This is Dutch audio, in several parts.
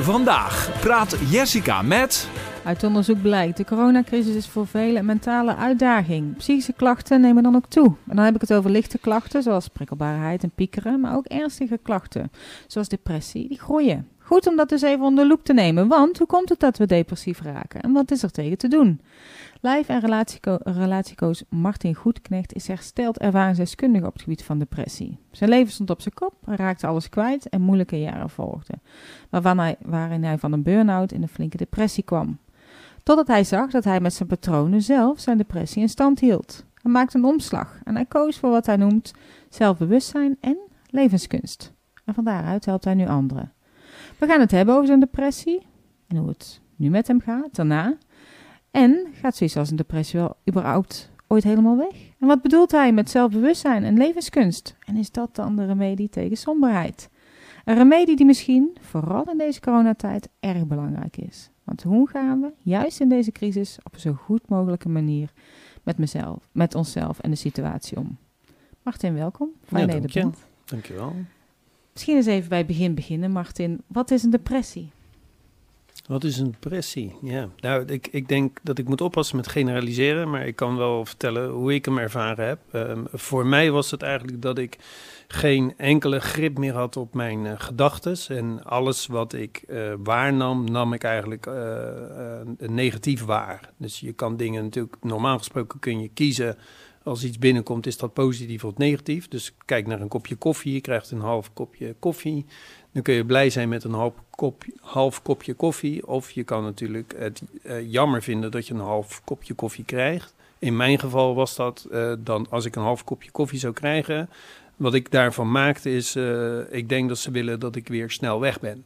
Vandaag praat Jessica met. Uit onderzoek blijkt, de coronacrisis is voor velen een mentale uitdaging. Psychische klachten nemen dan ook toe. En dan heb ik het over lichte klachten, zoals prikkelbaarheid en piekeren, maar ook ernstige klachten, zoals depressie, die groeien. Goed om dat dus even onder loep te nemen, want hoe komt het dat we depressief raken en wat is er tegen te doen? Live- en relatieco relatiecoach Martin Goedknecht is hersteld ervaringsdeskundige op het gebied van depressie. Zijn leven stond op zijn kop, raakte alles kwijt en moeilijke jaren volgden, waarin hij van een burn-out in een flinke depressie kwam. Totdat hij zag dat hij met zijn patronen zelf zijn depressie in stand hield. Hij maakte een omslag en hij koos voor wat hij noemt zelfbewustzijn en levenskunst. En van daaruit helpt hij nu anderen. We gaan het hebben over zijn depressie en hoe het nu met hem gaat, daarna. En gaat zoiets als een depressie wel überhaupt ooit helemaal weg? En wat bedoelt hij met zelfbewustzijn en levenskunst? En is dat dan de remedie tegen somberheid? Een remedie die misschien, vooral in deze coronatijd, erg belangrijk is. Want hoe gaan we, juist in deze crisis, op een zo goed mogelijke manier met mezelf, met onszelf en de situatie om? Martin, welkom. Fijn ja, dat je bent. Dankjewel. Misschien eens even bij het begin beginnen, Martin. Wat is een depressie? Wat is een depressie? Ja, nou, ik, ik denk dat ik moet oppassen met generaliseren, maar ik kan wel vertellen hoe ik hem ervaren heb. Um, voor mij was het eigenlijk dat ik geen enkele grip meer had op mijn uh, gedachten. En alles wat ik uh, waarnam, nam ik eigenlijk uh, negatief waar. Dus je kan dingen natuurlijk, normaal gesproken kun je kiezen. Als iets binnenkomt, is dat positief of negatief. Dus kijk naar een kopje koffie, je krijgt een half kopje koffie. Dan kun je blij zijn met een half, kop, half kopje koffie. Of je kan natuurlijk het jammer vinden dat je een half kopje koffie krijgt. In mijn geval was dat dan als ik een half kopje koffie zou krijgen, wat ik daarvan maakte is, uh, ik denk dat ze willen dat ik weer snel weg ben.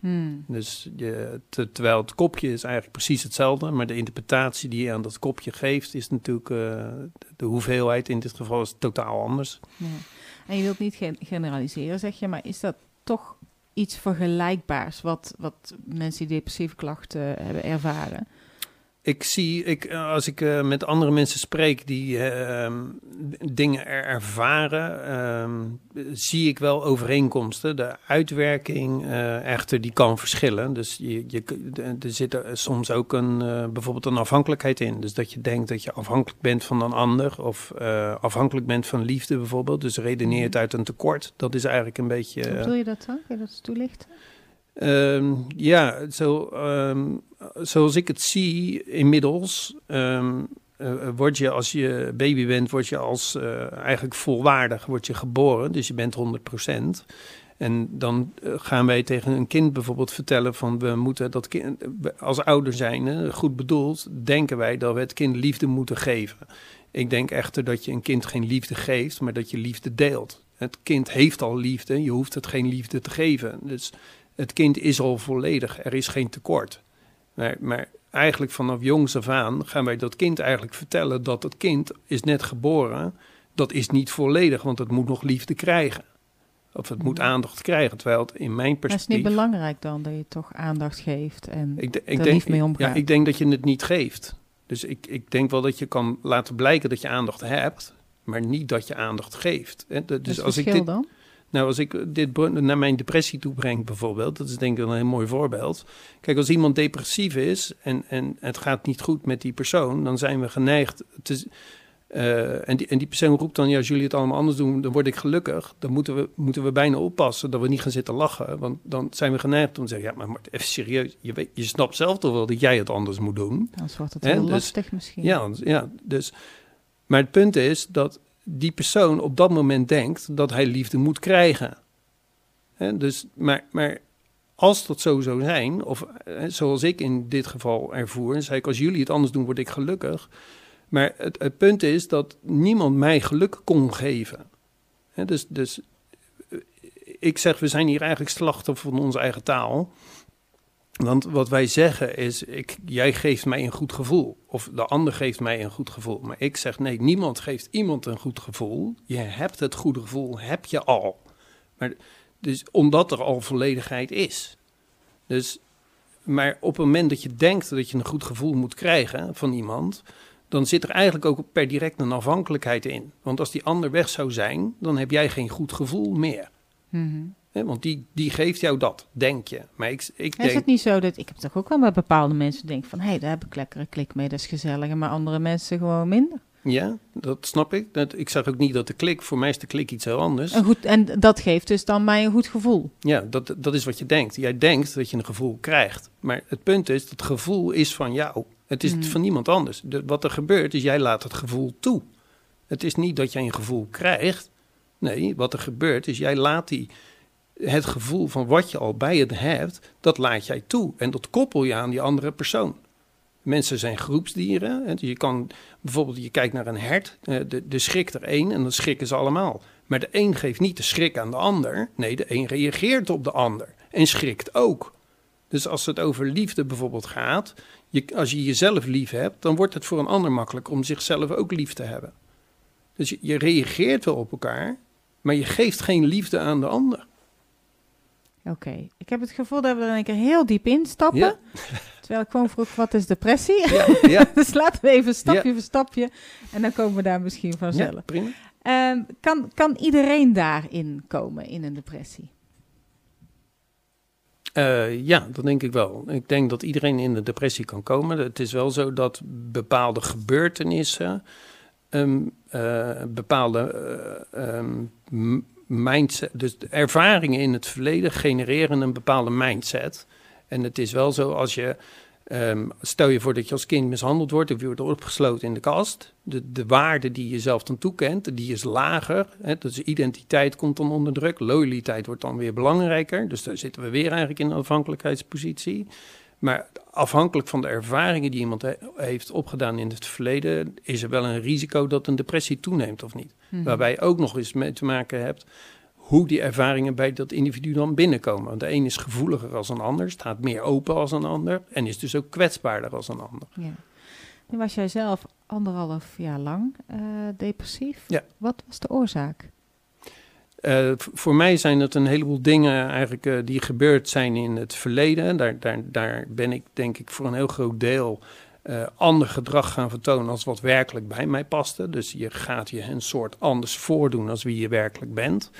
Hmm. Dus je, terwijl het kopje is eigenlijk precies hetzelfde, maar de interpretatie die je aan dat kopje geeft is natuurlijk, uh, de hoeveelheid in dit geval is totaal anders. Ja. En je wilt niet generaliseren, zeg je, maar is dat toch iets vergelijkbaars wat, wat mensen die depressieve klachten hebben ervaren? Ik zie, ik, eh, als ik uh, met andere mensen spreek die uh, dingen er ervaren, um, zie ik wel overeenkomsten. De uitwerking echter, die kan verschillen. Dus je, je, er zit er soms ook een, bijvoorbeeld een afhankelijkheid in. Dus dat je denkt dat je afhankelijk bent van een ander of afhankelijk bent van liefde bijvoorbeeld. Dus redeneert mhm. uit een tekort. Dat is eigenlijk een beetje... Hoe bedoel je dat dan? Kun je dat toelichten? Um, ja, zo, um, zoals ik het zie inmiddels, um, word je als je baby bent, word je als uh, eigenlijk volwaardig, word je geboren, dus je bent 100%. En dan gaan wij tegen een kind bijvoorbeeld vertellen van we moeten dat kind, als ouder zijn, goed bedoeld, denken wij dat we het kind liefde moeten geven. Ik denk echter dat je een kind geen liefde geeft, maar dat je liefde deelt. Het kind heeft al liefde, je hoeft het geen liefde te geven. Dus het kind is al volledig, er is geen tekort. Maar, maar eigenlijk vanaf jongs af aan gaan wij dat kind eigenlijk vertellen dat het kind is net geboren. Dat is niet volledig, want het moet nog liefde krijgen. Of het moet aandacht krijgen, terwijl het in mijn perspectief... Maar is niet belangrijk dan dat je toch aandacht geeft en ik de, ik denk, mee omgaat? Ja, ik denk dat je het niet geeft. Dus ik, ik denk wel dat je kan laten blijken dat je aandacht hebt, maar niet dat je aandacht geeft. Dus, dus als ik dit, dan? Nou, als ik dit naar mijn depressie toe breng bijvoorbeeld, dat is denk ik een heel mooi voorbeeld. Kijk, als iemand depressief is en, en het gaat niet goed met die persoon, dan zijn we geneigd te... Uh, en, die, en die persoon roept dan, ja, als jullie het allemaal anders doen, dan word ik gelukkig. Dan moeten we, moeten we bijna oppassen dat we niet gaan zitten lachen. Want dan zijn we geneigd om te zeggen, ja, maar even serieus, je, weet, je snapt zelf toch wel dat jij het anders moet doen. Dan wordt het heel dus, lastig misschien. Ja, ja, dus... Maar het punt is dat die persoon op dat moment denkt dat hij liefde moet krijgen. dus, maar, maar als dat zo zou zijn, of zoals ik in dit geval ervoer, en zei ik, als jullie het anders doen, word ik gelukkig. Maar het, het punt is dat niemand mij geluk kon geven. dus, dus ik zeg, we zijn hier eigenlijk slachtoffer van onze eigen taal. Want wat wij zeggen is, ik, jij geeft mij een goed gevoel. Of de ander geeft mij een goed gevoel. Maar ik zeg, nee, niemand geeft iemand een goed gevoel. Je hebt het goede gevoel, heb je al. Maar, dus omdat er al volledigheid is. Dus, maar op het moment dat je denkt dat je een goed gevoel moet krijgen van iemand... dan zit er eigenlijk ook per direct een afhankelijkheid in. Want als die ander weg zou zijn, dan heb jij geen goed gevoel meer. Mm Want die, die geeft jou dat, denk je. Maar ik, ik Is denk... het niet zo dat ik heb toch ook wel met bepaalde mensen denk van hé, hey, daar heb ik lekkere klik mee, dat is gezellig, maar andere mensen gewoon minder. Ja, dat snap ik. Dat, ik zeg ook niet dat de klik... Voor mij is de klik iets heel anders. En, goed, en dat geeft dus dan mij een goed gevoel. Ja, dat, dat is wat je denkt. Jij denkt dat je een gevoel krijgt. Maar het punt is, dat gevoel is van jou. Het is Mm. van niemand anders. De, wat er gebeurt, is jij laat het gevoel toe. Het is niet dat jij een gevoel krijgt. Nee, wat er gebeurt, is jij laat die, het gevoel van wat je al bij het hebt, dat laat jij toe. En dat koppel je aan die andere persoon. Mensen zijn groepsdieren. Dus je kan bijvoorbeeld, je kijkt naar een hert, eh, de, de schrikt er één en dan schrikken ze allemaal. Maar de een geeft niet de schrik aan de ander. Nee, de een reageert op de ander en schrikt ook. Dus als het over liefde bijvoorbeeld gaat, je, als je jezelf lief hebt, dan wordt het voor een ander makkelijk om zichzelf ook lief te hebben. Dus je reageert wel op elkaar, maar je geeft geen liefde aan de ander. Oké, ik heb het gevoel dat we er een keer heel diep instappen. Ja. Terwijl ik gewoon vroeg, wat is depressie? Ja, ja, dus laten we even stapje voor stapje en dan komen we daar misschien vanzelf. prima. Ehm, kan, kan iedereen daarin komen, in een depressie? Eh, ja, dat denk ik wel. Ik denk dat iedereen in de depressie kan komen. Het is wel zo dat bepaalde gebeurtenissen, ehm, eh, bepaalde eh, ehm, mindset, dus de ervaringen in het verleden genereren een bepaalde mindset. En het is wel zo als je, ehm, stel je voor dat je als kind mishandeld wordt of je wordt opgesloten in de kast. De, de waarde die je zelf dan toekent, die is lager. Hè, dus identiteit komt dan onder druk. Loyaliteit wordt dan weer belangrijker. Dus daar zitten we weer eigenlijk in een afhankelijkheidspositie. Maar afhankelijk van de ervaringen die iemand he- heeft opgedaan in het verleden, is er wel een risico dat een depressie toeneemt of niet. Mhm. Waarbij je ook nog eens mee te maken hebt hoe die ervaringen bij dat individu dan binnenkomen. Want de een is gevoeliger als een ander, staat meer open als een ander en is dus ook kwetsbaarder als een ander. Ja. Nu was jij zelf anderhalf jaar lang eh, depressief. Ja. Wat was de oorzaak? Eh, voor mij zijn het een heleboel dingen eigenlijk eh, die gebeurd zijn in het verleden. Daar, daar, daar ben ik denk ik voor een heel groot deel eh, ander gedrag gaan vertonen als wat werkelijk bij mij paste. Dus je gaat je een soort anders voordoen als wie je werkelijk bent.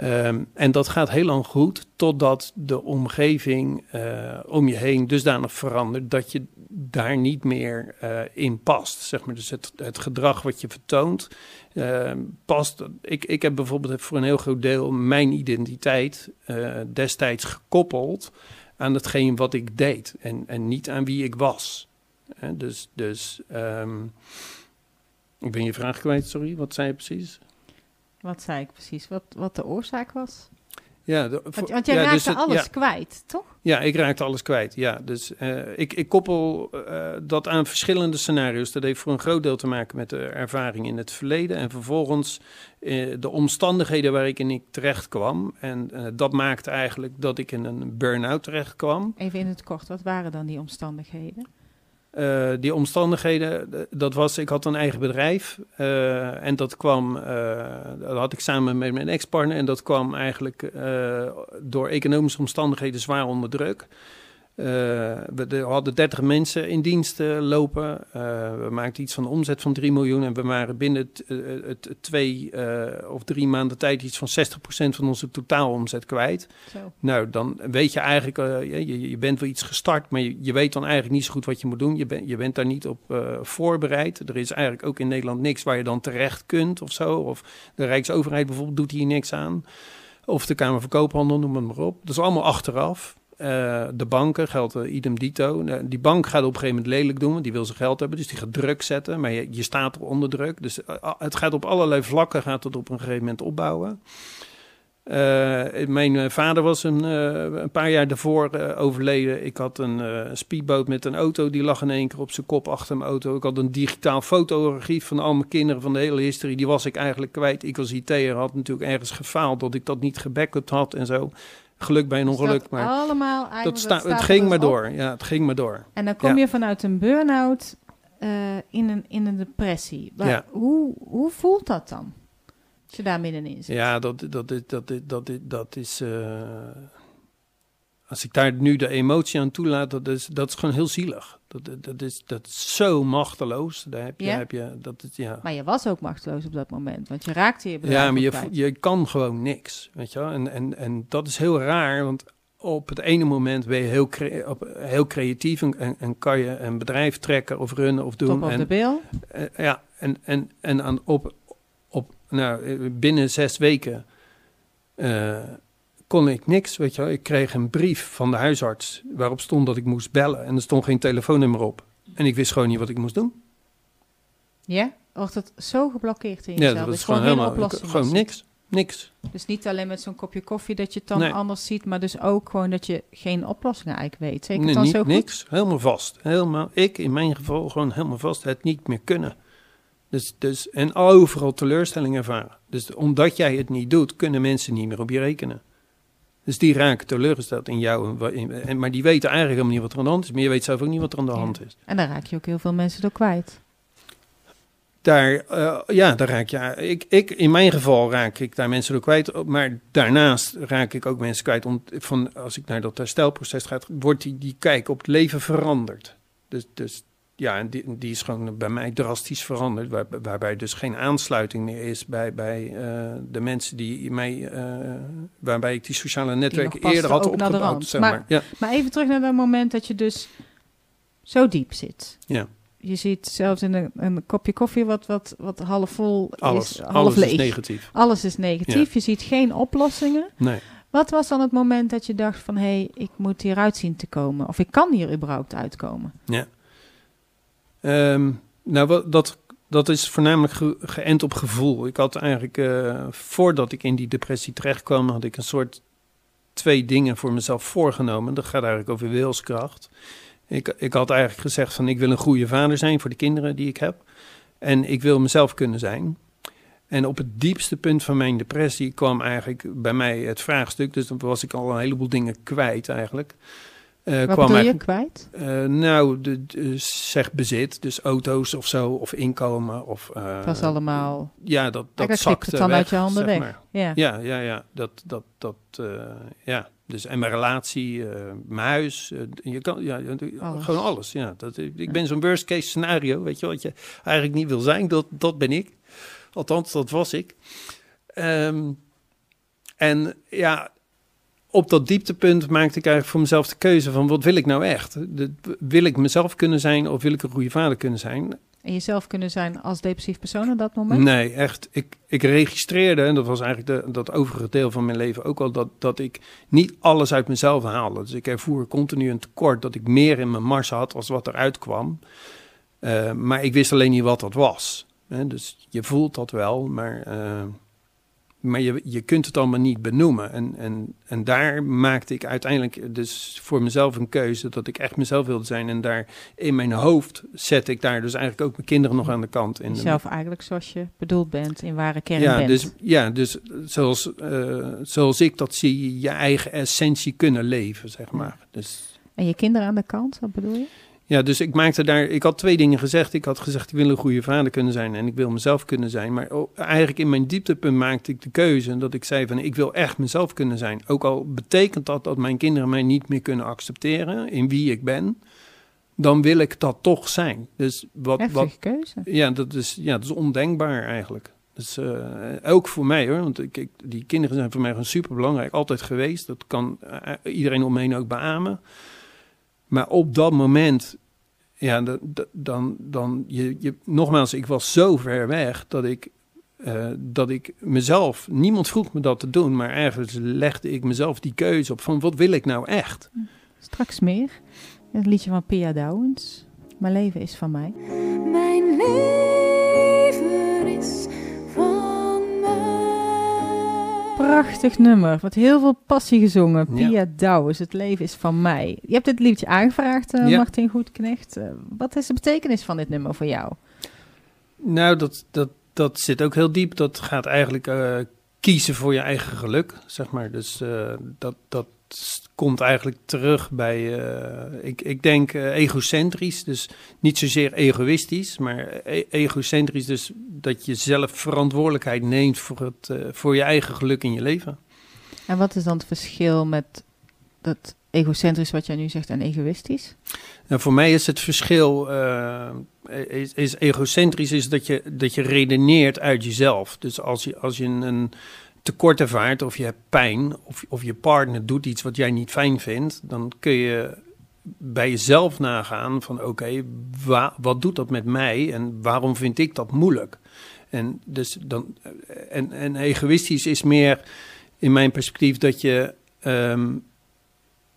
Ehm, en dat gaat heel lang goed totdat de omgeving eh, om je heen dusdanig verandert dat je daar niet meer eh, in past. Zeg maar. Dus het, het gedrag wat je vertoont eh, past. Ik, ik heb bijvoorbeeld voor een heel groot deel mijn identiteit eh, destijds gekoppeld aan hetgeen wat ik deed en, en niet aan wie ik was. Dus dus ehm, ik ben je vraag kwijt, sorry, wat zei je precies? Wat zei ik precies? Wat, wat de oorzaak was? Ja, de- Want, want jij ja, raakte dus het- alles ja. kwijt, toch? Ja, ik raakte alles kwijt. Ja, dus eh, ik, ik koppel eh, dat aan verschillende scenario's. Dat heeft voor een groot deel te maken met de ervaring in het verleden. En vervolgens eh, de omstandigheden waarin ik terecht kwam. En dat maakte eigenlijk dat ik in een burn-out terecht kwam. Even in het kort, wat waren dan die omstandigheden? Eh, die omstandigheden, dat was, ik had een eigen bedrijf eh, en dat kwam, eh, dat had ik samen met mijn ex-partner en dat kwam eigenlijk door economische omstandigheden zwaar onder druk. Eh, we de- hadden 30 mensen in dienst eh, lopen. Eh, we maakten iets van een omzet van 3 miljoen en we waren binnen het, twee of drie maanden tijd iets van 60% van onze totaalomzet kwijt. Zo. Nou, dan weet je eigenlijk, je- je, bent wel iets gestart, maar je, je weet dan eigenlijk niet zo goed wat je moet doen. Je, bent je bent daar niet op voorbereid. Er is eigenlijk ook in Nederland niks waar je dan terecht kunt of zo. Of de Rijksoverheid bijvoorbeeld doet hier niks aan. Of de Kamer van Koophandel, noem het maar op. Dat is allemaal achteraf. Eh, de banken geldt eh, idem dito. Eh, die bank gaat op een gegeven moment lelijk doen, want die wil zijn geld hebben. Dus die gaat druk zetten, maar je, je staat onder druk. Dus eh, het gaat op allerlei vlakken gaat het op een gegeven moment opbouwen. Mijn vader was een, een paar jaar daarvoor overleden. Ik had een speedboot met een auto, die lag in één keer op zijn kop achter mijn auto. Ik had een digitaal fotoarchief van al mijn kinderen van de hele historie. Die was ik eigenlijk kwijt. Ik als IT'er had natuurlijk ergens gefaald dat ik dat niet gebackupt had en zo. Geluk bij een Dus ongeluk, dat maar allemaal dat sta, staat het ging maar op. door. Ja, het ging maar door. En dan kom Ja. je vanuit een burn-out eh, in, een, in een depressie. Maar Ja. hoe, hoe voelt dat dan? Als je daar middenin zit. Ja, dat, dat, dat, dat, dat, dat, dat is. eh, als ik daar nu de emotie aan toelaat, dat is, dat is gewoon heel zielig. Dat, dat, is, dat is zo machteloos. Daar heb je, Ja? heb je, dat is, ja. Maar je was ook machteloos op dat moment, want je raakte je bedrijf Ja, maar je, kwijt. je kan gewoon niks, weet je wel. En, en, en dat is heel raar, want op het ene moment ben je heel, cre- op, heel creatief en, en, kan je een bedrijf trekken of runnen of doen. Top en, the bill. eh, ja, en, en, en aan, op, op, nou, eh, binnen zes weken eh, kon ik niks, weet je. Ik kreeg een brief van de huisarts waarop stond dat ik moest bellen. En er stond geen telefoonnummer op. En ik wist gewoon niet wat ik moest doen. Ja? Wordt het zo geblokkeerd in Ja, jezelf? dat Er is gewoon geen helemaal, gewoon niks. Niks. Dus niet alleen met zo'n kopje koffie dat je het dan Nee. anders ziet, maar dus ook gewoon dat je geen oplossingen eigenlijk weet. Zeker Nee, dan niet, zo goed? niks. Helemaal vast. Helemaal, ik in mijn geval gewoon helemaal vast. Het niet meer kunnen. Dus, dus, en overal teleurstelling ervaren. Dus omdat jij het niet doet, kunnen mensen niet meer op je rekenen. Dus die raken teleurgesteld in jou. en maar die weten eigenlijk helemaal niet wat er aan de hand is. Maar je weet zelf ook niet wat er aan de hand is. En dan raak je ook heel veel mensen door kwijt. Daar, eh, ja, daar raak je. Ik, ik, in mijn geval raak ik daar mensen door kwijt. Maar daarnaast raak ik ook mensen kwijt. Om, van, als ik naar dat herstelproces ga, wordt die, die kijk op het leven veranderd. Dus, dus ja, en die, die is gewoon bij mij drastisch veranderd. Waar, waarbij dus geen aansluiting meer is bij, bij eh, de mensen die mij. eh, waarbij ik die sociale netwerken eerder had opgebouwd. Zeg Maar- maar. Ja, Maar even terug naar dat moment dat je dus zo diep zit. ja, Je ziet zelfs in een, een kopje koffie wat, wat, wat half vol alles. is, half alles leeg. is negatief. Alles is negatief. Je ziet geen oplossingen. Nee. Wat was dan het moment dat je dacht van... hé, hey, ik moet hieruit zien te komen? Of ik kan hier überhaupt uitkomen? Ehm, nou, dat, dat is voornamelijk ge- geënt op gevoel. Ik had eigenlijk, eh, voordat ik in die depressie terecht kwam, had ik een soort twee dingen voor mezelf voorgenomen. Dat gaat eigenlijk over wilskracht. Ik, ik had eigenlijk gezegd van ik wil een goede vader zijn voor de kinderen die ik heb. En ik wil mezelf kunnen zijn. En op het diepste punt van mijn depressie kwam eigenlijk bij mij het vraagstuk. Dus dan was ik al een heleboel dingen kwijt eigenlijk. Eh, Wat kwam je, kwijt? eh, nou, de, de- zeg bezit, dus auto's of zo, of inkomen. Of, eh, Het was allemaal... Ja, dat, dat zakte het dan weg, uit je handen zeg weg. maar. Ja. Ja, ja, ja. Dat, dat, dat, eh, ja. Dus, en mijn relatie, eh, mijn huis, eh, je kan, ja, Alles. gewoon alles. Ja. Dat, ik ben zo'n worst case scenario, weet je wat je eigenlijk niet wil zijn, dat, dat ben ik. Althans, dat was ik. Ehm, en ja, op dat dieptepunt maakte ik eigenlijk voor mezelf de keuze van wat wil ik nou echt? De- wil ik mezelf kunnen zijn of wil ik een goede vader kunnen zijn? En jezelf kunnen zijn als depressief persoon op dat moment? Nee, echt. Ik, ik registreerde, en dat was eigenlijk de, dat overige deel van mijn leven ook al, dat, dat ik niet alles uit mezelf haalde. Dus ik ervoer continu een tekort, dat ik meer in mijn mars had als wat eruit kwam. Eh, maar ik wist alleen niet wat dat was. Hè? Dus je voelt dat wel, maar, eh, maar je, je kunt het allemaal niet benoemen. En, en, en daar maakte ik uiteindelijk dus voor mezelf een keuze dat ik echt mezelf wilde zijn. En daar in mijn hoofd zette ik daar dus eigenlijk ook mijn kinderen nog aan de kant. In de- Jezelf eigenlijk zoals je bedoeld bent, in ware kern ja, bent. dus, ja, dus zoals, eh, zoals ik dat zie, je eigen essentie kunnen leven, zeg maar. Dus, En je kinderen aan de kant, wat bedoel je? Ja, dus ik maakte daar, ik had twee dingen gezegd. Ik had gezegd, ik wil een goede vader kunnen zijn en ik wil mezelf kunnen zijn. Maar eigenlijk in mijn dieptepunt maakte ik de keuze dat ik zei van, ik wil echt mezelf kunnen zijn. Ook al betekent dat dat mijn kinderen mij niet meer kunnen accepteren in wie ik ben, dan wil ik dat toch zijn. Dus wat, wat, keuze. ja, dat is, ja, dat is ondenkbaar eigenlijk. Dus, eh, ook voor mij hoor, want ik, ik- die kinderen zijn voor mij gewoon super belangrijk, altijd geweest. Dat kan eh, iedereen om me heen ook beamen. Maar op dat moment, ja, da- da- dan, dan je, je, nogmaals, ik was zo ver weg dat ik, eh, dat ik mezelf, niemand vroeg me dat te doen, maar ergens legde ik mezelf die keuze op van wat wil ik nou echt? Straks meer. Het liedje van Pia Douwens. Mijn leven is van mij. Mijn leven Prachtig nummer. Wat heel veel passie gezongen. Ja. Pia Douwens. Het leven is van mij. Je hebt dit liedje aangevraagd, Ja. Martin Goedknecht. Eh, wat is de betekenis van dit nummer voor jou? Nou, dat, dat, dat zit ook heel diep. Dat gaat eigenlijk eh, kiezen voor je eigen geluk, zeg maar. Dus dat, dat komt eigenlijk terug bij, eh, ik, ik denk eh, egocentrisch. Dus niet zozeer egoïstisch, maar e- egocentrisch. Dus dat je zelf verantwoordelijkheid neemt voor, het, eh, voor je eigen geluk in je leven. En wat is dan het verschil met dat egocentrisch wat jij nu zegt en egoïstisch? Nou, voor mij is het verschil, eh, is, is egocentrisch, is dat je, dat je redeneert uit jezelf. Dus als je, als je een, een tekort ervaart of je hebt pijn of, of je partner doet iets wat jij niet fijn vindt, dan kun je bij jezelf nagaan van oké, wa- wat doet dat met mij en waarom vind ik dat moeilijk? En, dus dan, en, en egoïstisch is meer in mijn perspectief dat je ehm,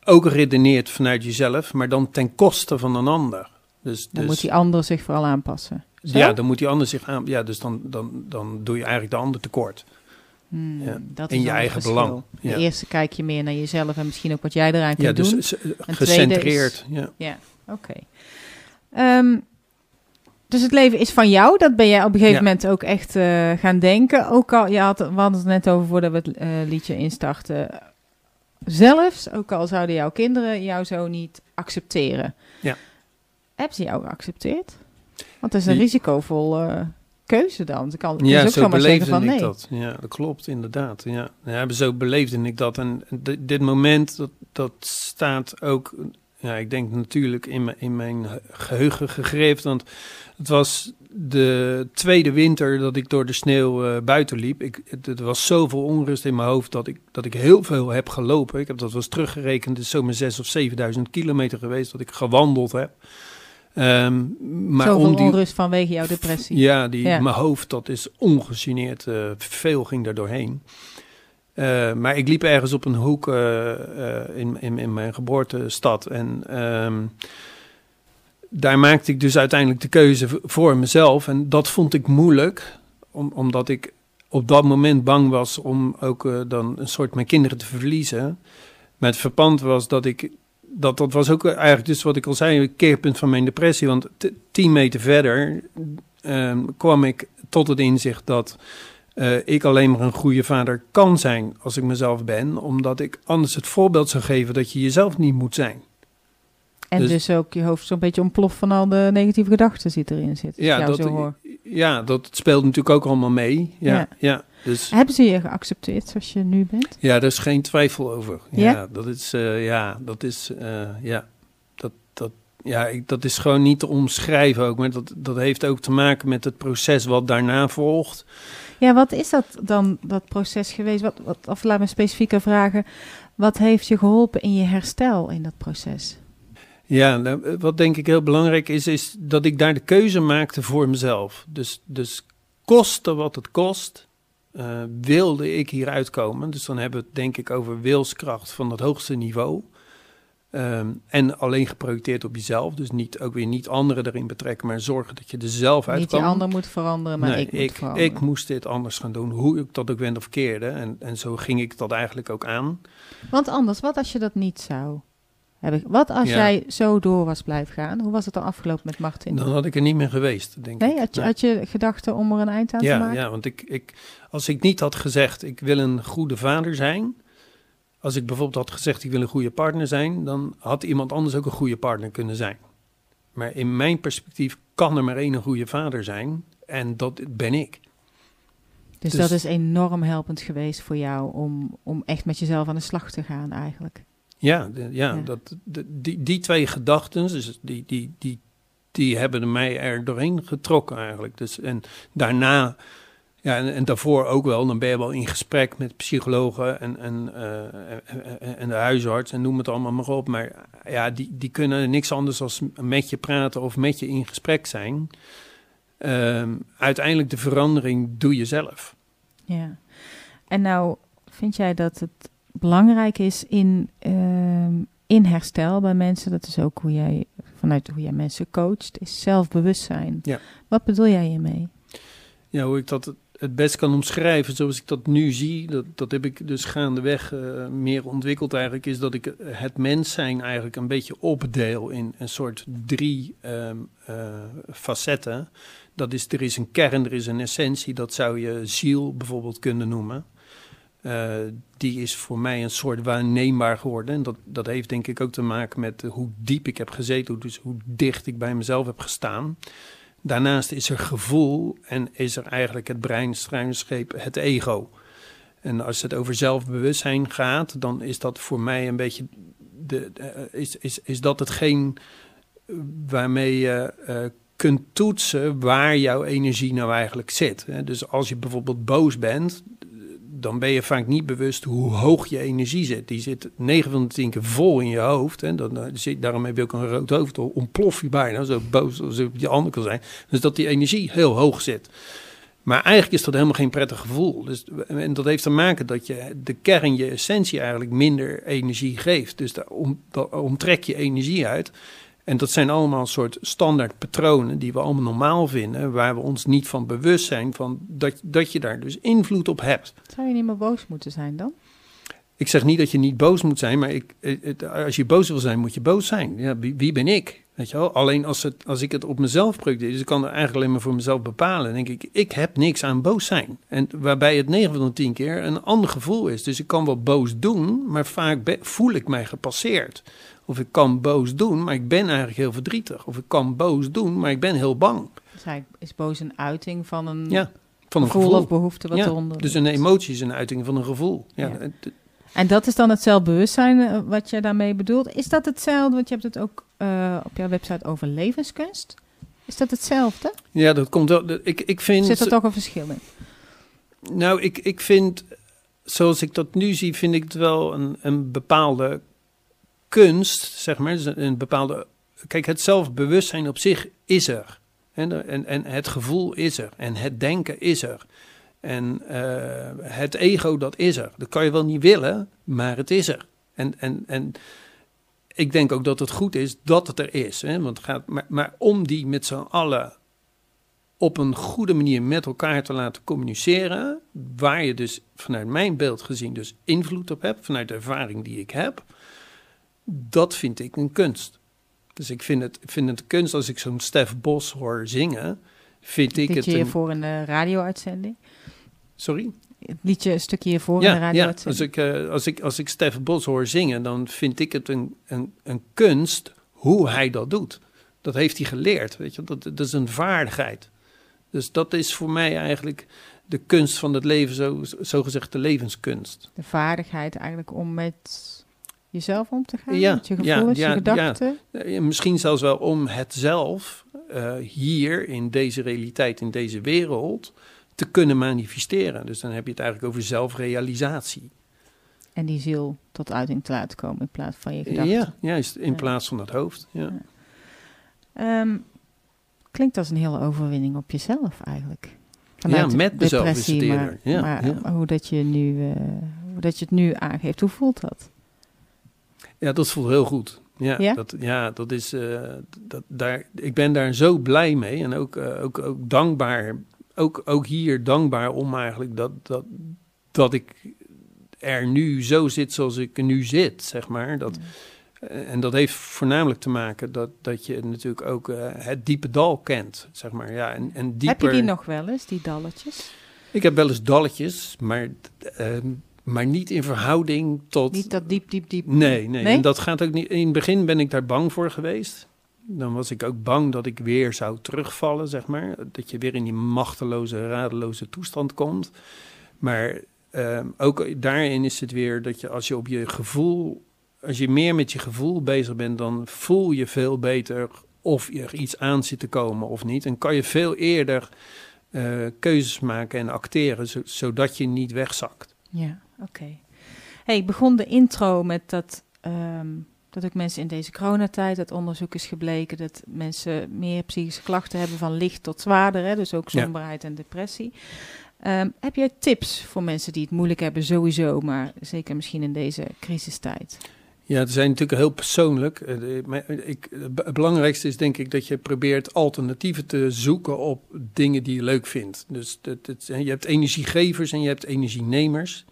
ook redeneert vanuit jezelf, maar dan ten koste van een ander. Dus, Dan dus, moet die ander zich vooral aanpassen. Zo? ja, dan moet die ander zich aan. Ja, dus dan, dan, dan doe je eigenlijk de ander tekort. Hmm, ja. dat In je eigen verschil. belang, De ja. eerste kijk je meer naar jezelf en misschien ook wat jij eraan kunt Ja, dus doen. tweede gecentreerd. is- Ja. Ja, oké. Ehm, dus het leven is van jou. Dat ben jij op een gegeven Ja. moment ook echt eh, gaan denken. Ook al, je had, we hadden het net over voordat we het eh, liedje instarten. Zelfs, ook al zouden jouw kinderen jou zo niet accepteren. Ja. Hebben ze jou geaccepteerd? Want dat is een Die- risicovolle keuze dan. Ze kan, Ja, ook zo beleefde van ik nee. dat. Ja, dat klopt inderdaad. Ja, ja zo beleefde ik dat. En di- dit moment, dat, dat staat ook, ja, ik denk natuurlijk in mijn, in mijn geheugen gegreven. Want het was de tweede winter dat ik door de sneeuw eh, buiten liep. Ik, het, was zoveel onrust in mijn hoofd dat ik, dat ik heel veel heb gelopen. Ik heb dat was teruggerekend, het is zomaar 6.000 of 7.000 kilometer geweest dat ik gewandeld heb. Ehm, maar Zoveel om die, onrust vanwege jouw depressie. ja, die, Ja. mijn hoofd, dat is ongegeneerd. eh, veel ging er doorheen. Eh, maar ik liep ergens op een hoek eh, in, in, in mijn geboortestad. En ehm, daar maakte ik dus uiteindelijk de keuze voor mezelf. En dat vond ik moeilijk, om, omdat ik op dat moment bang was om ook dan een soort mijn kinderen te verliezen. Maar het verpand was dat ik dat, dat was ook eigenlijk dus wat ik al zei, een keerpunt van mijn depressie. Want tien meter verder ehm, kwam ik tot het inzicht dat eh, ik alleen maar een goede vader kan zijn als ik mezelf ben. Omdat ik anders het voorbeeld zou geven dat je jezelf niet moet zijn. En dus, Dus- ook je hoofd zo'n beetje ontploft van al de negatieve gedachten die erin zitten. Ja, dat, ja, dat speelt natuurlijk ook allemaal mee. Ja, Ja. ja. Dus Hebben ze je geaccepteerd zoals je nu bent? ja, daar is geen twijfel over. Ja, Ja? dat is, eh, ja, dat is, eh, ja, dat, dat, ja, ik, dat is gewoon niet te omschrijven ook. Maar dat, dat heeft ook te maken met het proces wat daarna volgt. Ja, wat is dat dan, dat proces geweest? Wat, wat, of laat me specifieker vragen. Wat heeft je geholpen in je herstel in dat proces? Ja, nou, wat denk ik heel belangrijk is, is dat ik daar de keuze maakte voor mezelf. Dus, dus koste wat het kost, eh, wilde ik hier uitkomen. Dus dan hebben we het denk ik over wilskracht van het hoogste niveau. Ehm, en alleen geprojecteerd op jezelf. Dus niet, ook weer niet anderen erin betrekken, maar zorgen dat je er zelf Niet uitkwam. die ander moet veranderen, maar Nee, ik moet ik, veranderen. ik moest dit anders gaan doen, hoe ik dat ook wend of keerde. En, en zo ging ik dat eigenlijk ook aan. Want anders, wat als je dat niet zou Wat als Ja. jij zo door was blijven gaan? Hoe was het dan afgelopen met Martin? Dan had ik er niet meer geweest, denk nee, ik. had je, had je gedachten om er een eind aan te maken? ja want ik, ik, als ik niet had gezegd, ik wil een goede vader zijn. Als ik bijvoorbeeld had gezegd, ik wil een goede partner zijn, dan had iemand anders ook een goede partner kunnen zijn. Maar in mijn perspectief kan er maar één een goede vader zijn. En dat ben ik. Dus, Dus- dat is enorm helpend geweest voor jou om, om echt met jezelf aan de slag te gaan eigenlijk. Ja, de- ja, Ja. Dat, de- die, die twee gedachten, dus die, die, die, die hebben mij er doorheen getrokken eigenlijk. Dus, en daarna, ja, en, en daarvoor ook wel, dan ben je wel in gesprek met psychologen en, en, eh, en de huisarts en noem het allemaal maar op. Maar ja, die, die kunnen niks anders dan met je praten of met je in gesprek zijn. Ehm, uiteindelijk de verandering doe je zelf. Ja. En nou, vind jij dat het belangrijk is in, ehm, in herstel bij mensen? Dat is ook hoe jij, vanuit hoe jij mensen coacht, is zelfbewustzijn. Ja. Wat bedoel jij hiermee? Ja, hoe ik dat het- best kan omschrijven zoals ik dat nu zie, dat, dat heb ik dus gaandeweg eh, meer ontwikkeld eigenlijk, is dat ik het mens zijn eigenlijk een beetje opdeel in een soort drie ehm, eh, facetten. Dat is, er is een kern, er is een essentie, dat zou je ziel bijvoorbeeld kunnen noemen. Eh, die is voor mij een soort waarneembaar geworden. En dat, dat heeft denk ik ook te maken met eh, hoe diep ik heb gezeten, dus hoe dicht ik bij mezelf heb gestaan. Daarnaast is er gevoel en is er eigenlijk het brein, struinscheep, het ego. En als het over zelfbewustzijn gaat, dan is dat voor mij een beetje de, eh, is, is, is dat hetgeen waarmee je eh, kunt toetsen waar jouw energie nou eigenlijk zit. Dus als je bijvoorbeeld boos bent, dan ben je vaak niet bewust hoe hoog je energie zit. Die zit 9 van de 10 keer vol in je hoofd. Hè? Dan, eh, zit, daarom heb je ook een rood hoofd, ontplof je bijna, zo boos als je op je ander kan zijn. Dus dat die energie heel hoog zit. Maar eigenlijk is dat helemaal geen prettig gevoel. Dus, en dat heeft te maken dat je de kern, je essentie eigenlijk minder energie geeft. Dus daar, om, je energie uit. En dat zijn allemaal een soort standaard patronen die we allemaal normaal vinden, waar we ons niet van bewust zijn van dat, dat je daar dus invloed op hebt. Zou je niet meer boos moeten zijn dan? Ik zeg niet dat je niet boos moet zijn, maar ik, het- als je boos wil zijn, moet je boos zijn. Ja, wie, wie ben ik? Weet je wel? Alleen als, het, als ik het op mezelf projecteer, dus ik kan het eigenlijk alleen maar voor mezelf bepalen, denk ik, ik heb niks aan boos zijn. En waarbij het 9 van de 10 keer een ander gevoel is. Dus ik kan wel boos doen, maar vaak voel ik mij gepasseerd. Of ik kan boos doen, maar ik ben eigenlijk heel verdrietig. Of ik kan boos doen, maar ik ben heel bang. Dus hij is boos een uiting van een Ja, van een gevoel, gevoel. of behoefte wat Ja, eronder Dus een emotie is een uiting van een gevoel. Ja, En dat is dan het zelfbewustzijn eh, wat je daarmee bedoelt. Is dat hetzelfde? Want je hebt het ook eh, op jouw website over levenskunst. Is dat hetzelfde? ja, dat komt wel. Ik, ik vind. Zit er toch een verschil in? Nou, ik, ik vind, zoals ik dat nu zie, vind ik het wel een, een bepaalde kunst, zeg maar. Dus een, bepaalde. Kijk, het zelfbewustzijn op zich is er. En, en, en het gevoel is er. En het denken is er. En eh, het ego, dat is er. Dat kan je wel niet willen, maar het is er. En, en, en ik denk ook dat het goed is dat het er is. Hè? Want gaat, maar, maar om die met z'n allen op een goede manier met elkaar te laten communiceren, waar je dus vanuit mijn beeld gezien dus invloed op hebt, vanuit de ervaring die ik heb, dat vind ik een kunst. Dus ik vind het, vind het kunst als ik zo'n Stef Bos hoor zingen, vind ik het een... hiervoor in de radio-uitzending. Sorry? Het liedje een stukje hiervoor in de Ja, ja. radio-uitzending. Als, ik, eh, als, ik, als ik Stef Bos hoor zingen, dan vind ik het een, een, een kunst hoe hij dat doet. Dat heeft hij geleerd, weet je. Dat, dat is een vaardigheid. Dus dat is voor mij eigenlijk de kunst van het leven, zo, zo gezegd de levenskunst. De vaardigheid eigenlijk om met jezelf om te gaan. Ja, met je ja, gevoelens, ja, je gedachten. Eh, Misschien zelfs wel om het zelf eh, hier in deze realiteit, in deze wereld, te kunnen manifesteren. Dus dan heb je het eigenlijk over zelfrealisatie. En die ziel tot uiting te laten komen in plaats van je gedachten. Ja, juist, in Ja. plaats van het hoofd. Ja. Ehm, klinkt als een hele overwinning op jezelf eigenlijk. Ja, met depressie, is het maar, eerder. Ja, maar ja. hoe dat je nu, eh, hoe dat je het nu aangeeft, hoe voelt dat? Ja, dat voelt heel goed. Ja, Ja? Dat, ja dat is, eh, dat, daar, ik ben daar zo blij mee en ook, eh, ook, ook dankbaar. Ook, ook hier dankbaar om eigenlijk dat, dat, dat ik er nu zo zit zoals ik nu zit, zeg maar. Dat, eh, en dat heeft voornamelijk te maken dat, dat je natuurlijk ook het diepe dal kent, zeg maar. Ja, en, en dieper, Heb je die nog wel eens, die dalletjes? Ik heb wel eens dalletjes, maar, ehm, maar niet in verhouding tot... Niet dat diep, diep, diep. Nee, nee, Nee? En dat gaat ook niet. In het begin ben ik daar bang voor geweest. Dan was ik ook bang dat ik weer zou terugvallen, zeg maar. Dat je weer in die machteloze, radeloze toestand komt. Maar ehm, ook daarin is het weer dat je als je op je gevoel, als je meer met je gevoel bezig bent, dan voel je veel beter of er iets aan zit te komen of niet. En kan je veel eerder eh, keuzes maken en acteren, zo- zodat je niet wegzakt. Ja, oké. Hey, ik begon de intro met dat, ehm, dat ook mensen in deze coronatijd, dat onderzoek is gebleken dat mensen meer psychische klachten hebben van licht tot zwaarder, hè, dus ook Ja. somberheid en depressie. Ehm, heb jij tips voor mensen die het moeilijk hebben sowieso, maar zeker misschien in deze crisistijd? Ja, het zijn natuurlijk heel persoonlijk. Eh, maar ik, het belangrijkste is denk ik dat je probeert alternatieven te zoeken op dingen die je leuk vindt. Dus dat, je hebt energiegevers en je hebt energienemers.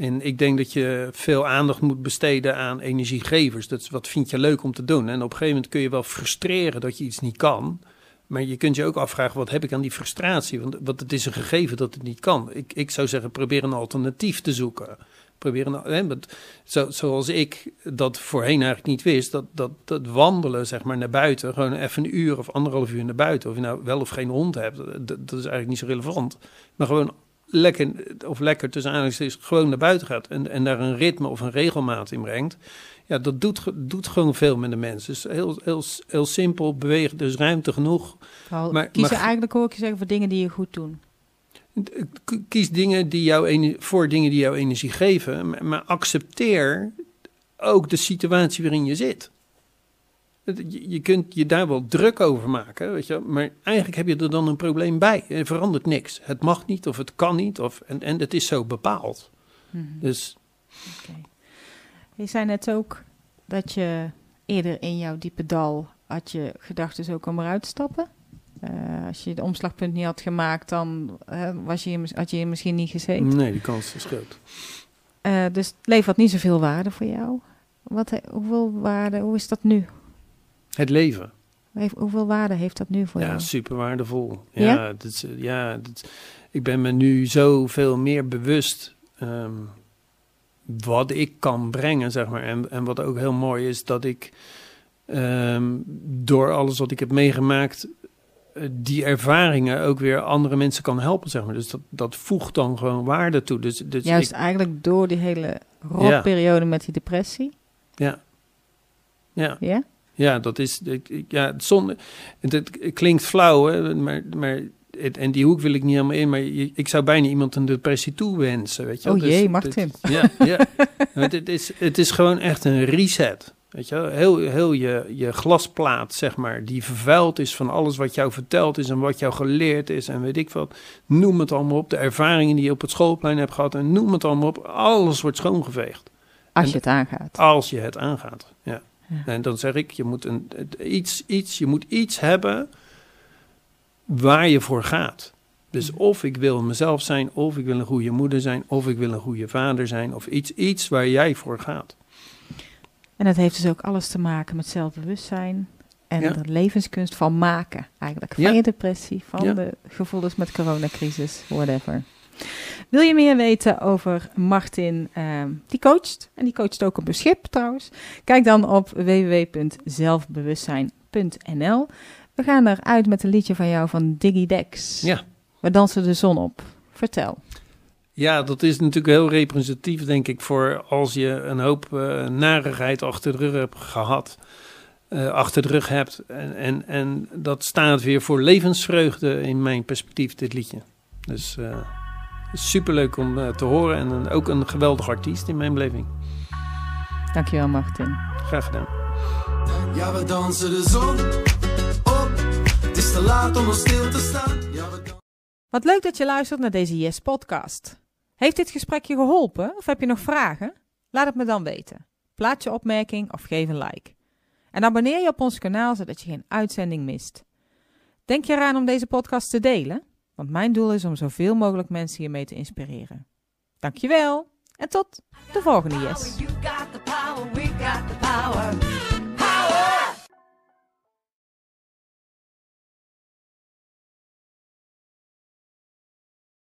En ik denk dat je veel aandacht moet besteden aan energiegevers. Dat wat vind je leuk om te doen. En op een gegeven moment kun je wel frustreren dat je iets niet kan. Maar je kunt je ook afvragen, wat heb ik aan die frustratie? Want, want het is een gegeven dat het niet kan. Ik, ik zou zeggen, probeer een alternatief te zoeken. Probeer een, hè, want zo, zoals ik dat voorheen eigenlijk niet wist, dat, dat, dat wandelen zeg maar naar buiten, gewoon even een uur of anderhalf uur naar buiten, of je nou wel of geen hond hebt, dat is eigenlijk niet zo relevant. Maar gewoon lekker, of lekker tussen aanhalingstekens, gewoon naar buiten gaat en, en daar een ritme of een regelmaat in brengt, ja, dat doet, doet gewoon veel met de mensen. Dus heel, heel, heel simpel, bewegen, dus ruimte genoeg. Vooral Maar- kiezen maar- eigenlijk, hoor ik je zeggen, voor dingen die je goed doen. Kies dingen die jou voor dingen die jou energie geven, maar, maar accepteer ook de situatie waarin je zit. Je, kunt je daar wel druk over maken, weet je, maar eigenlijk heb je er dan een probleem bij. Er verandert niks. Het mag niet of het kan niet, of, en, en het is zo bepaald. Mhm. Dus Oké. Je zei net ook dat je eerder in jouw diepe dal had je gedachten ook om eruit te stappen. Eh, als je het omslagpunt niet had gemaakt, dan eh, was je, had je hier misschien niet gezeten. nee, die kans is groot. Eh, dus het leven had niet zoveel waarde voor jou. Wat, hoeveel waarde, hoe is dat nu? Het leven. Heeft- hoeveel waarde heeft dat nu voor Ja, jou? super waardevol. Ja? Ja, dat ja dat, ik ben me nu zoveel meer bewust ehm, wat ik kan brengen, zeg maar. En, en wat ook heel mooi is, dat ik ehm, door alles wat ik heb meegemaakt, eh, die ervaringen ook weer andere mensen kan helpen, zeg maar. Dus dat, dat voegt dan gewoon waarde toe. Dus, dus Juist ik- eigenlijk door die hele rotperiode met die depressie. ja. Ja. Ja? Ja, dat is. Ja, zonde. Het, klinkt flauw, hè, maar. maar het- en die hoek wil ik niet helemaal in, maar je- ik zou bijna iemand een depressie toewensen. Weet je wel. Oh jee, het- Martin. ja, ja. Want het, is, het is gewoon echt een reset. Weet je wel? Heel, heel je, je glasplaat, zeg maar, die vervuild is van alles wat jou verteld is en wat jou geleerd is en weet ik wat. Noem het allemaal op. De ervaringen die je op het schoolplein hebt gehad en noem het allemaal op. Alles wordt schoongeveegd. Als En- je het aangaat. Als je het aangaat. Ja. Ja. En dan zeg ik, je moet, een, iets, iets, je moet iets hebben waar je voor gaat. Dus of ik wil mezelf zijn, of ik wil een goede moeder zijn, of ik wil een goede vader zijn, of iets, iets waar jij voor gaat. En dat heeft dus ook alles te maken met zelfbewustzijn. En Ja. de levenskunst van maken, eigenlijk. Van Ja. je depressie, van de gevoelens met coronacrisis, whatever. Wil je meer weten over Martin? ehm, die coacht. En die coacht ook op een schip trouwens. Kijk dan op www.zelfbewustzijn.nl. We gaan eruit met een liedje van jou van Diggy Dex. Ja. We dansen de zon op. Vertel. Ja, dat is natuurlijk heel representatief, denk ik, voor als je een hoop eh, narigheid achter de rug hebt gehad, eh, achter de rug hebt. En, en, en dat staat weer voor levensvreugde in mijn perspectief, dit liedje. Dus eh superleuk om eh, te horen en een- ook een geweldig artiest in mijn beleving. Dankjewel Martin. Graag gedaan. Ja, we dansen de zon op. Het is te laat om nog stil te staan. Ja, we dansen. Wat leuk dat je luistert naar deze Yes Podcast. Heeft dit gesprek je geholpen of heb je nog vragen? Laat het me dan weten. Plaats je opmerking of geef een like. En abonneer je op ons kanaal zodat je geen uitzending mist. Denk je eraan om deze podcast te delen? Want mijn doel is om zoveel mogelijk mensen hiermee te inspireren. Dankjewel en tot de volgende Yes.